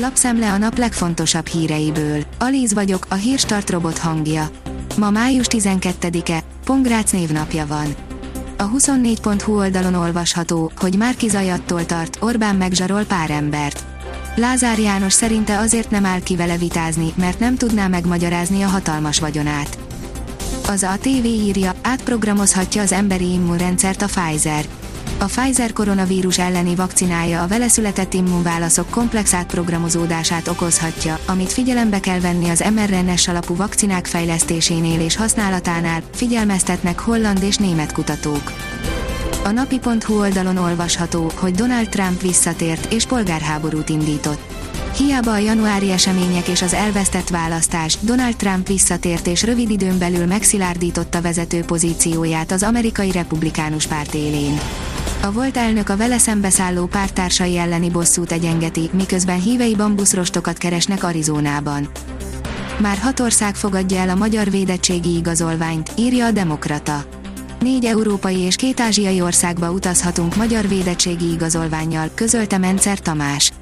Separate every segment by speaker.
Speaker 1: Lapszemle a nap legfontosabb híreiből. Alíz vagyok, a hírstart robot hangja. Ma május 12-e, Pongrác névnapja van. A 24.hu oldalon olvasható, hogy Márki Zajattól tart, Orbán megzsarol pár embert. Lázár János szerinte azért nem áll ki vele vitázni, mert nem tudná megmagyarázni a hatalmas vagyonát. Az a TV írja, átprogramozhatja az emberi immunrendszert a Pfizer. A Pfizer koronavírus elleni vakcinája a vele született immunválaszok komplex átprogramozódását okozhatja, amit figyelembe kell venni az mRNS alapú vakcinák fejlesztésénél és használatánál, figyelmeztetnek holland és német kutatók. A napi.hu oldalon olvasható, hogy Donald Trump visszatért és polgárháborút indított. Hiába a januári események és az elvesztett választás, Donald Trump visszatért és rövid időn belül megszilárdította vezető pozícióját az amerikai republikánus párt élén. A volt elnök a vele szembeszálló pártársai elleni bosszút egyengeti, miközben hívei bambuszrostokat keresnek Arizonában. Már hat ország fogadja el a magyar védettségi igazolványt, írja a Demokrata. Négy európai és két ázsiai országba utazhatunk magyar védettségi igazolványjal, közölte Mencer Tamás.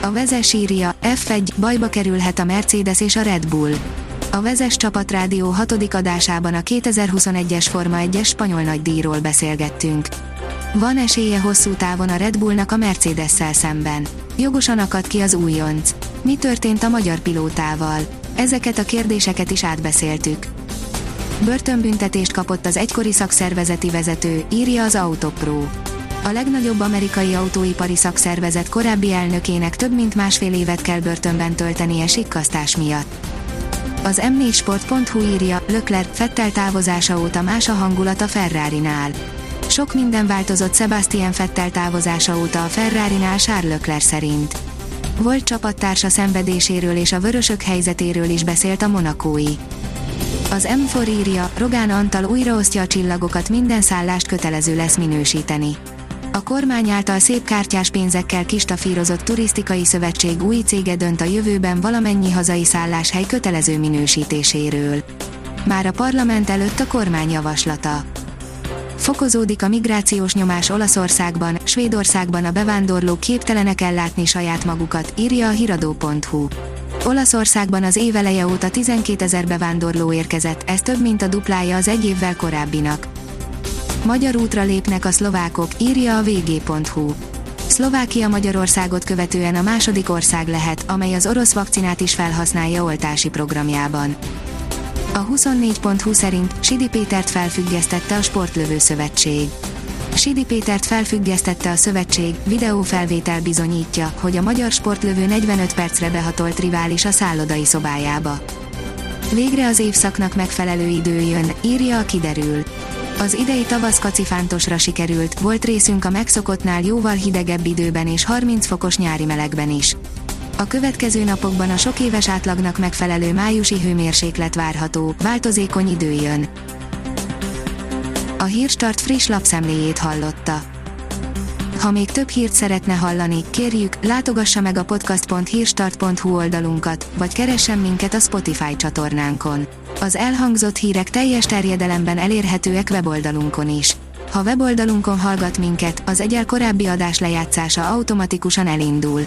Speaker 1: A vezes írja, F1, bajba kerülhet a Mercedes és a Red Bull. A Vezes Csapatrádió hatodik adásában a 2021-es Forma 1-es spanyol nagydíjról beszélgettünk. Van esélye hosszú távon a Red Bullnak a Mercedes-szel szemben. Jogosan akad ki az újonc. Mi történt a magyar pilótával? Ezeket a kérdéseket is átbeszéltük. Börtönbüntetést kapott az egykori szakszervezeti vezető, írja az Autopro. A legnagyobb amerikai autóipari szakszervezet korábbi elnökének több mint másfél évet kell börtönben töltenie sikkasztás miatt. Az m4sport.hu írja, Lökler Fettel távozása óta más a hangulat a Ferrari-nál. Sok minden változott Sebastian Fettel távozása óta a Ferrari-nál Charles Leclerc szerint. Volt csapattársa szenvedéséről és a vörösök helyzetéről is beszélt a monakói. Az M4 írja, Rogán Antal újraosztja a csillagokat, minden szállást kötelező lesz minősíteni. A kormány által szép kártyás pénzekkel kistafírozott turisztikai szövetség új cége dönt a jövőben valamennyi hazai szálláshely kötelező minősítéséről. Már a parlament előtt a kormány javaslata. Fokozódik a migrációs nyomás Olaszországban, Svédországban a bevándorlók képtelenek ellátni saját magukat, írja a hiradó.hu. Olaszországban az éveleje óta 12 ezer bevándorló érkezett, ez több mint a duplája az egy évvel korábbinak. Magyar útra lépnek a szlovákok, írja a vg.hu. Szlovákia Magyarországot követően a második ország lehet, amely az orosz vakcinát is felhasználja oltási programjában. A 24.20 szerint Sidi Pétert felfüggesztette a Sportlövő Szövetség. Sidi Pétert felfüggesztette a szövetség, videófelvétel bizonyítja, hogy a magyar sportlövő 45 percre behatolt rivális a szállodai szobájába. Végre az évszaknak megfelelő idő jön, írja a kiderül. Az idei tavasz kacifántosra sikerült, volt részünk a megszokottnál jóval hidegebb időben és 30 fokos nyári melegben is. A következő napokban a sok éves átlagnak megfelelő májusi hőmérséklet várható, változékony idő jön. A Hírstart friss lapszemléjét hallotta. Ha még több hírt szeretne hallani, kérjük, látogassa meg a podcast.hírstart.hu oldalunkat, vagy keressen minket a Spotify csatornánkon. Az elhangzott hírek teljes terjedelemben elérhetőek weboldalunkon is. Ha weboldalunkon hallgat minket, az egyel korábbi adás lejátszása automatikusan elindul.